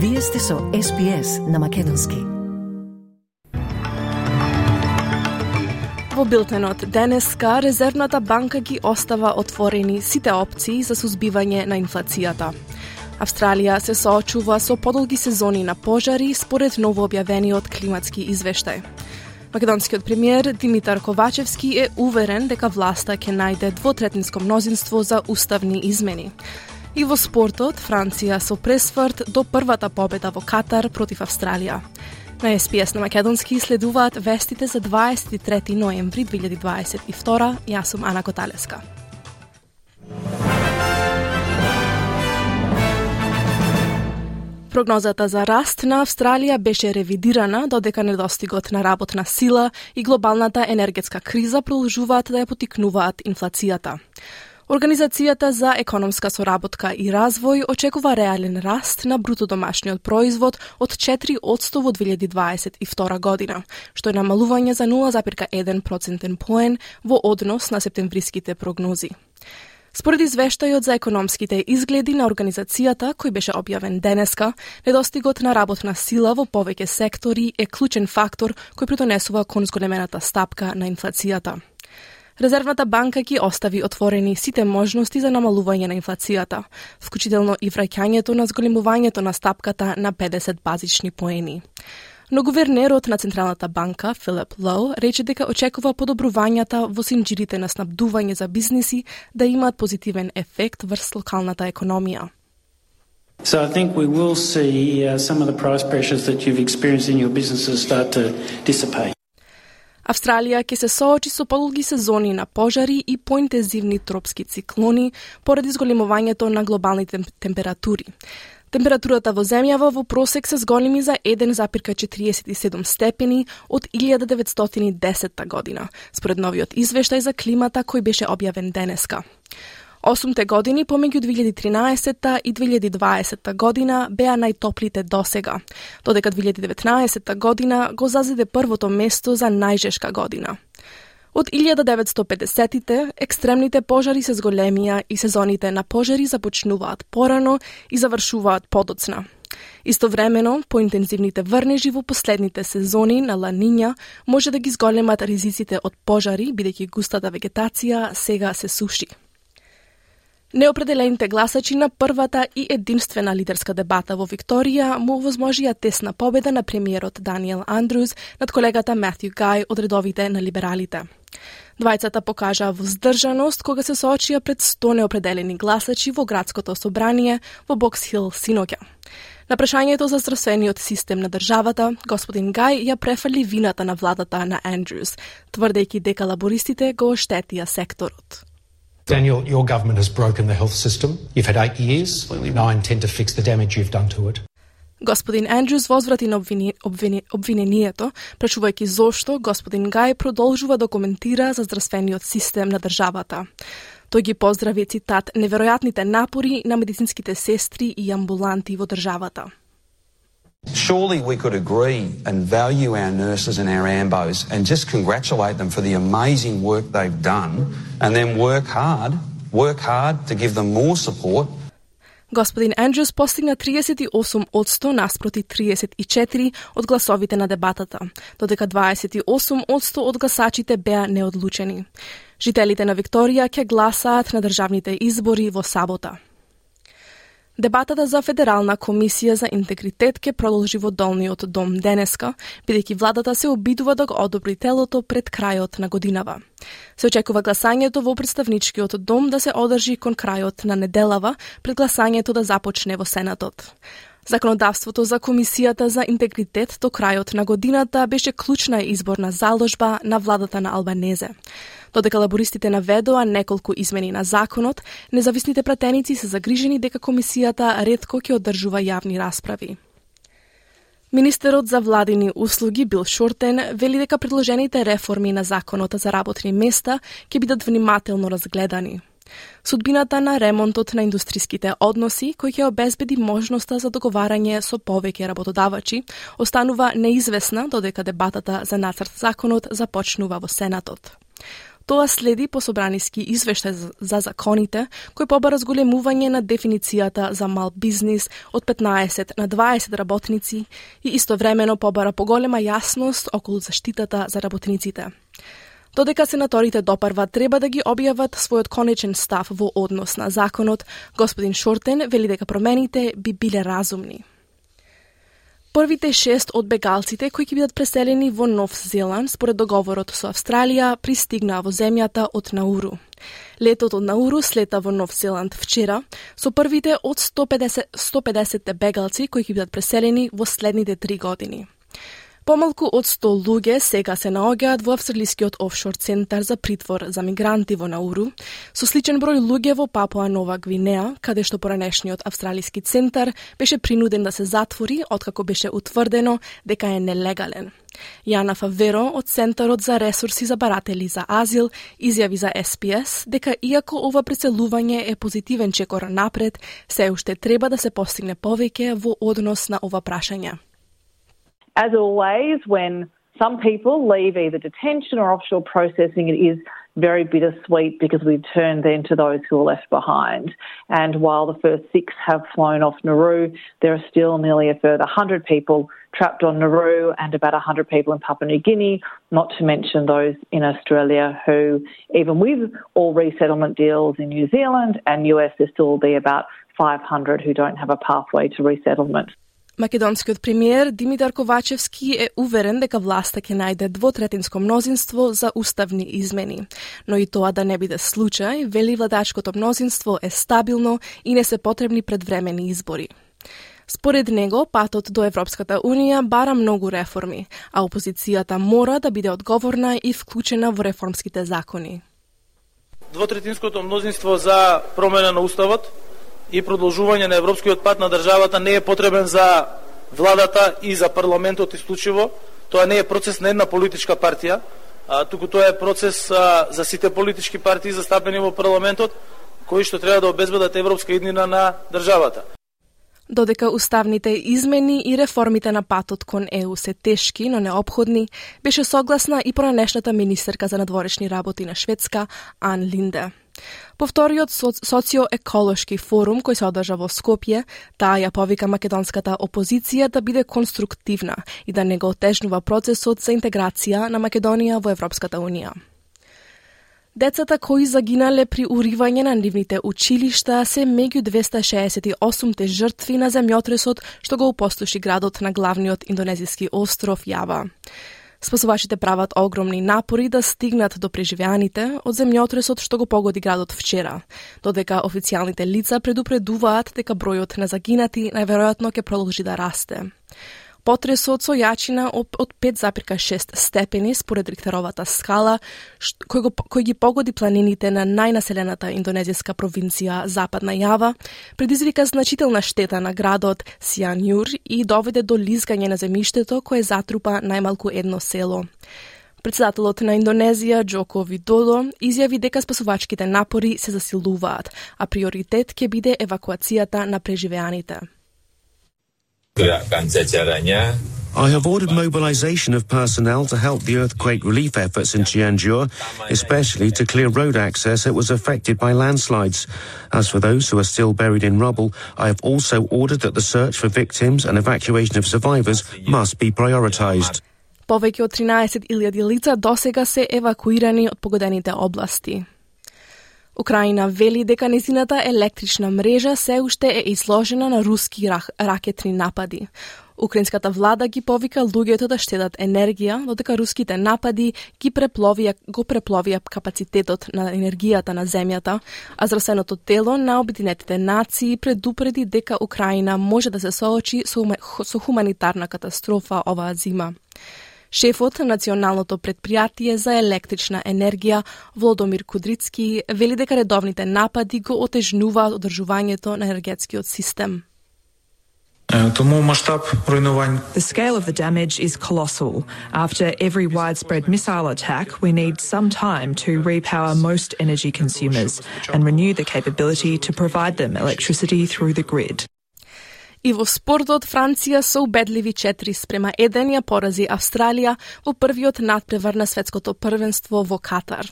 Вие сте со СПС на Македонски. Во билтенот денеска Резервната банка ги остава отворени сите опции за сузбивање на инфлацијата. Австралија се соочува со подолги сезони на пожари според ново објавениот климатски извештај. Македонскиот премиер Димитар Ковачевски е уверен дека власта ќе најде двотретинско мнозинство за уставни измени. И во спортот, Франција со пресврт до првата победа во Катар против Австралија. На СПС на Македонски следуваат вестите за 23 ноември 2022. Јас сум Ана Коталеска. Прогнозата за раст на Австралија беше ревидирана додека недостигот на работна сила и глобалната енергетска криза продолжуваат да ја потикнуваат инфлацијата. Организацијата за економска соработка и развој очекува реален раст на бруто домашниот производ од 4 во 2022 година, што е намалување за 0,1 процентен поен во однос на септемвриските прогнози. Според извештајот за економските изгледи на организацијата, кој беше објавен денеска, недостигот на работна сила во повеќе сектори е клучен фактор кој придонесува кон зголемената стапка на инфлацијата. Резервната банка ги остави отворени сите можности за намалување на инфлацијата, вклучително и враќањето на зголемувањето на стапката на 50 базични поени. Но гувернерот на Централната банка, Филип Лоу, рече дека очекува подобрувањата во синџирите на снабдување за бизниси да имаат позитивен ефект врз локалната економија. So I think we will see uh, some of the price pressures that you've experienced in your businesses start to dissipate. Австралија ќе се соочи со подолги сезони на пожари и поинтензивни тропски циклони поради зголемувањето на глобалните температури. Температурата во земјава во просек се зголеми за 1,47 степени од 1910 година, според новиот извештај за климата кој беше објавен денеска. Осумте години помеѓу 2013 и 2020 година беа најтоплите досега, додека 2019 година го зазеде првото место за најжешка година. Од 1950-тите, екстремните пожари се зголемија и сезоните на пожари започнуваат порано и завршуваат подоцна. Истовремено, поинтензивните врнежи во последните сезони на Ланиња може да ги зголемат ризиците од пожари, бидејќи густата вегетација сега се суши. Неопределените гласачи на првата и единствена лидерска дебата во Викторија му возможија тесна победа на премиерот Даниел Андрус над колегата Матју Гај од редовите на либералите. Двајцата покажаа воздржаност кога се соочија пред 100 неопределени гласачи во градското собрание во Бокс Хил синоќа. На прашањето за здравствениот систем на државата, господин Гај ја префали вината на владата на Андрус, тврдејќи дека лабористите го оштетија секторот. Daniel, your government has broken the health system. You've had eight years. Now I intend to fix the damage you've done to it. Господин Андрюс возврати на обвини, обвини, обвинението, прашувајќи зошто господин Гај продолжува да коментира за здравствениот систем на државата. Тој ги поздрави, цитат, неверојатните напори на медицинските сестри и амбуланти во државата. Surely we could agree and value our nurses and our AMBOs and just congratulate them for the amazing work they've done and then work hard, work hard to give them more support Господин Андрюс постигна 38 од 100 наспроти 34 од гласовите на дебатата, додека 28 од 100 од гласачите беа неодлучени. Жителите на Викторија ќе гласаат на државните избори во сабота. Дебатата за Федерална комисија за интегритет ќе продолжи во долниот дом денеска, бидејќи владата се обидува да го одобри телото пред крајот на годинава. Се очекува гласањето во представничкиот дом да се одржи кон крајот на неделава, пред гласањето да започне во Сенатот. Законодавството за Комисијата за интегритет до крајот на годината беше клучна изборна заложба на владата на Албанезе. Додека лабористите наведоа неколку измени на законот, независните пратеници се загрижени дека комисијата ретко ќе одржува јавни расправи. Министерот за владини услуги Бил Шортен вели дека предложените реформи на законот за работни места ќе бидат внимателно разгледани. Судбината на ремонтот на индустриските односи, кој ќе обезбеди можноста за договарање со повеќе работодавачи, останува неизвестна додека дебатата за нацрт законот започнува во Сенатот. Тоа следи по собраниски извештај за законите, кој побара зголемување на дефиницијата за мал бизнис од 15 на 20 работници и истовремено побара поголема јасност околу заштитата за работниците. Додека сенаторите допарва треба да ги објават својот конечен став во однос на законот, господин Шортен вели дека промените би биле разумни. Првите шест од бегалците кои ќе бидат преселени во Нов Зеланд според договорот со Австралија пристигнаа во земјата од Науру. Летот од Науру слета во Нов Зеланд вчера со првите од 150, 150 бегалци кои ќе бидат преселени во следните три години. Помалку од 100 луѓе сега се наоѓаат во австралискиот офшор центар за притвор за мигранти во Науру, со сличен број луѓе во Папуа Нова Гвинеа, каде што поранешниот австралиски центар беше принуден да се затвори откако беше утврдено дека е нелегален. Јана Фаверо од Центарот за ресурси за баратели за азил изјави за СПС дека иако ова преселување е позитивен чекор напред, се уште треба да се постигне повеќе во однос на ова прашање. As always, when some people leave either detention or offshore processing, it is very bittersweet because we turn then to those who are left behind. And while the first six have flown off Nauru, there are still nearly a further 100 people trapped on Nauru and about 100 people in Papua New Guinea, not to mention those in Australia who, even with all resettlement deals in New Zealand and US, there still will be about 500 who don't have a pathway to resettlement. Македонскиот премиер Димитар Ковачевски е уверен дека власта ќе најде двотретинско мнозинство за уставни измени. Но и тоа да не биде случај, вели владачкото мнозинство е стабилно и не се потребни предвремени избори. Според него, патот до Европската Унија бара многу реформи, а опозицијата мора да биде одговорна и вклучена во реформските закони. Двотретинското мнозинство за промена на уставот и продолжување на европскиот пат на државата не е потребен за владата и за парламентот исклучиво. Тоа не е процес на една политичка партија, а, туку тоа е процес а, за сите политички партии застапени во парламентот, кои што треба да обезбедат европска иднина на државата. Додека уставните измени и реформите на патот кон ЕУ се тешки, но необходни, беше согласна и поранешната министерка за надворешни работи на Шведска, Ан Линде. По вториот социоеколошки форум кој се одржа во Скопје, таа ја повика македонската опозиција да биде конструктивна и да не го отежнува процесот за интеграција на Македонија во Европската Унија. Децата кои загинале при уривање на нивните училишта се меѓу 268 жртви на земјотресот што го упостоши градот на главниот индонезиски остров Јава. Спасувачите прават огромни напори да стигнат до преживеаните од земјотресот што го погоди градот вчера, додека официјалните лица предупредуваат дека бројот на загинати најверојатно ќе продолжи да расте. Потресот со јачина од 5,6 степени според Рихтеровата скала, кој, го, кој ги погоди планините на најнаселената индонезијска провинција Западна Јава, предизвика значителна штета на градот Сијанјур и доведе до лизгање на земјиштето кое затрупа најмалку едно село. Председателот на Индонезија, Джоко Видодо, изјави дека спасувачките напори се засилуваат, а приоритет ќе биде евакуацијата на преживеаните. Gerakan jajarannya I have ordered mobilization of personnel to help the earthquake relief efforts in Cianjur, especially to clear road access that was affected by landslides. As for those who are still buried in rubble, I have also ordered that the search for victims and evacuation of survivors must be prioritized. Повеќе од 13.000 лица досега се евакуирани од погодените области. Украина вели дека незината електрична мрежа се уште е изложена на руски рак, ракетни напади. Украинската влада ги повика луѓето да штедат енергија, додека руските напади ги препловија, го препловија капацитетот на енергијата на земјата, а зрасеното тело на Обединетите нации предупреди дека Украина може да се соочи со, со хуманитарна катастрофа оваа зима. Шефот на Националното предпријатие за електрична енергија Володомир Кудрицки вели дека редовните напади го отежнуваат одржувањето на енергетскиот систем. The scale of the damage is colossal. After every widespread missile attack, we need some time to repower most energy consumers and renew the capability to provide them electricity through the grid. И во спортот Франција со убедливи 4 спрема 1 ја порази Австралија во првиот надпревар на светското првенство во Катар.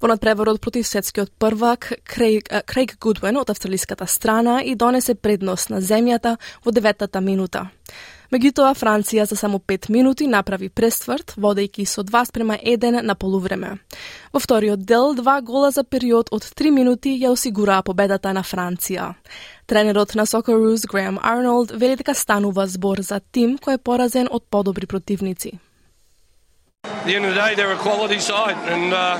Во надпреварот против светскиот првак, Крейг, Крейг Гудвен од австралиската страна и донесе предност на земјата во деветата минута. Меѓутоа, Франција за само 5 минути направи престврт, водејќи со 2 спрема 1 на полувреме. Во вториот дел, два гола за период од 3 минути ја осигураа победата на Франција. Тренерот на Socceroos Греем Арнолд вели дека станува збор за тим кој е поразен од подобри противници. the end of the day, they're a quality side, and uh,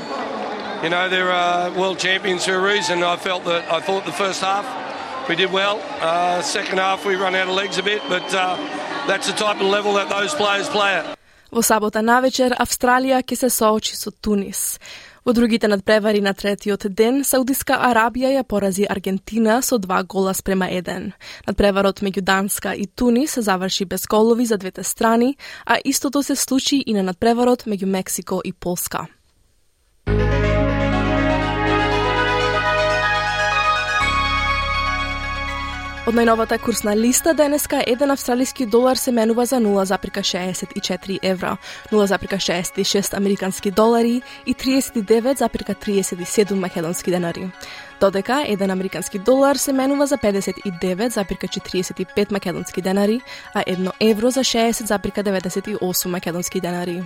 you know they're uh, world champions for a reason. I felt that I thought the first half we did well. Uh, second half we run out of legs a bit, but uh, that's the type of level that those players play at. Во сабота навечер Австралија ќе се соочи со Тунис. Во другите надпревари на третиот ден, Саудиска Арабија ја порази Аргентина со два гола спрема еден. Надпреварот меѓу Данска и Тунис заврши без голови за двете страни, а истото се случи и на надпреварот меѓу Мексико и Полска. Од најновата курсна листа денеска еден да австралиски долар се менува за 0,64 евра, 0,66 американски долари и 39,37 македонски денари. Додека еден американски долар се менува за 59,45 македонски денари, а едно евро за 60,98 македонски денари.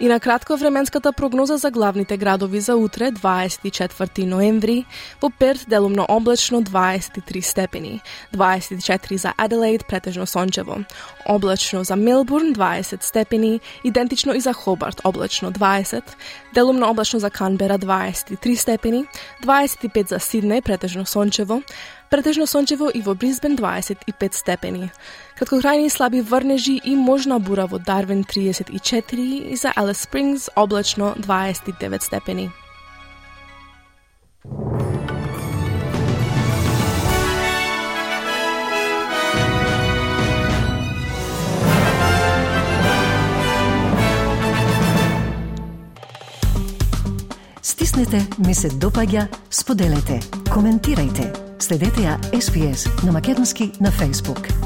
И на кратко временската прогноза за главните градови за утре, 24 ноември, во Перт делумно облачно 23 степени, 24 за Аделаид претежно сончево, облачно за Мелбурн 20 степени, идентично и за Хобарт облачно 20, делумно облачно за Канбера 23 степени, 25 за Сиднеј претежно сончево, претежно сончево и во Брисбен 25 степени. Краткотрајни слаби врнежи и можна бура во Дарвин 34 и за Алис Спрингс облачно 29 степени. Стиснете, ми се допаѓа, споделете, коментирајте. Следете ја SPS на Македонски на Facebook.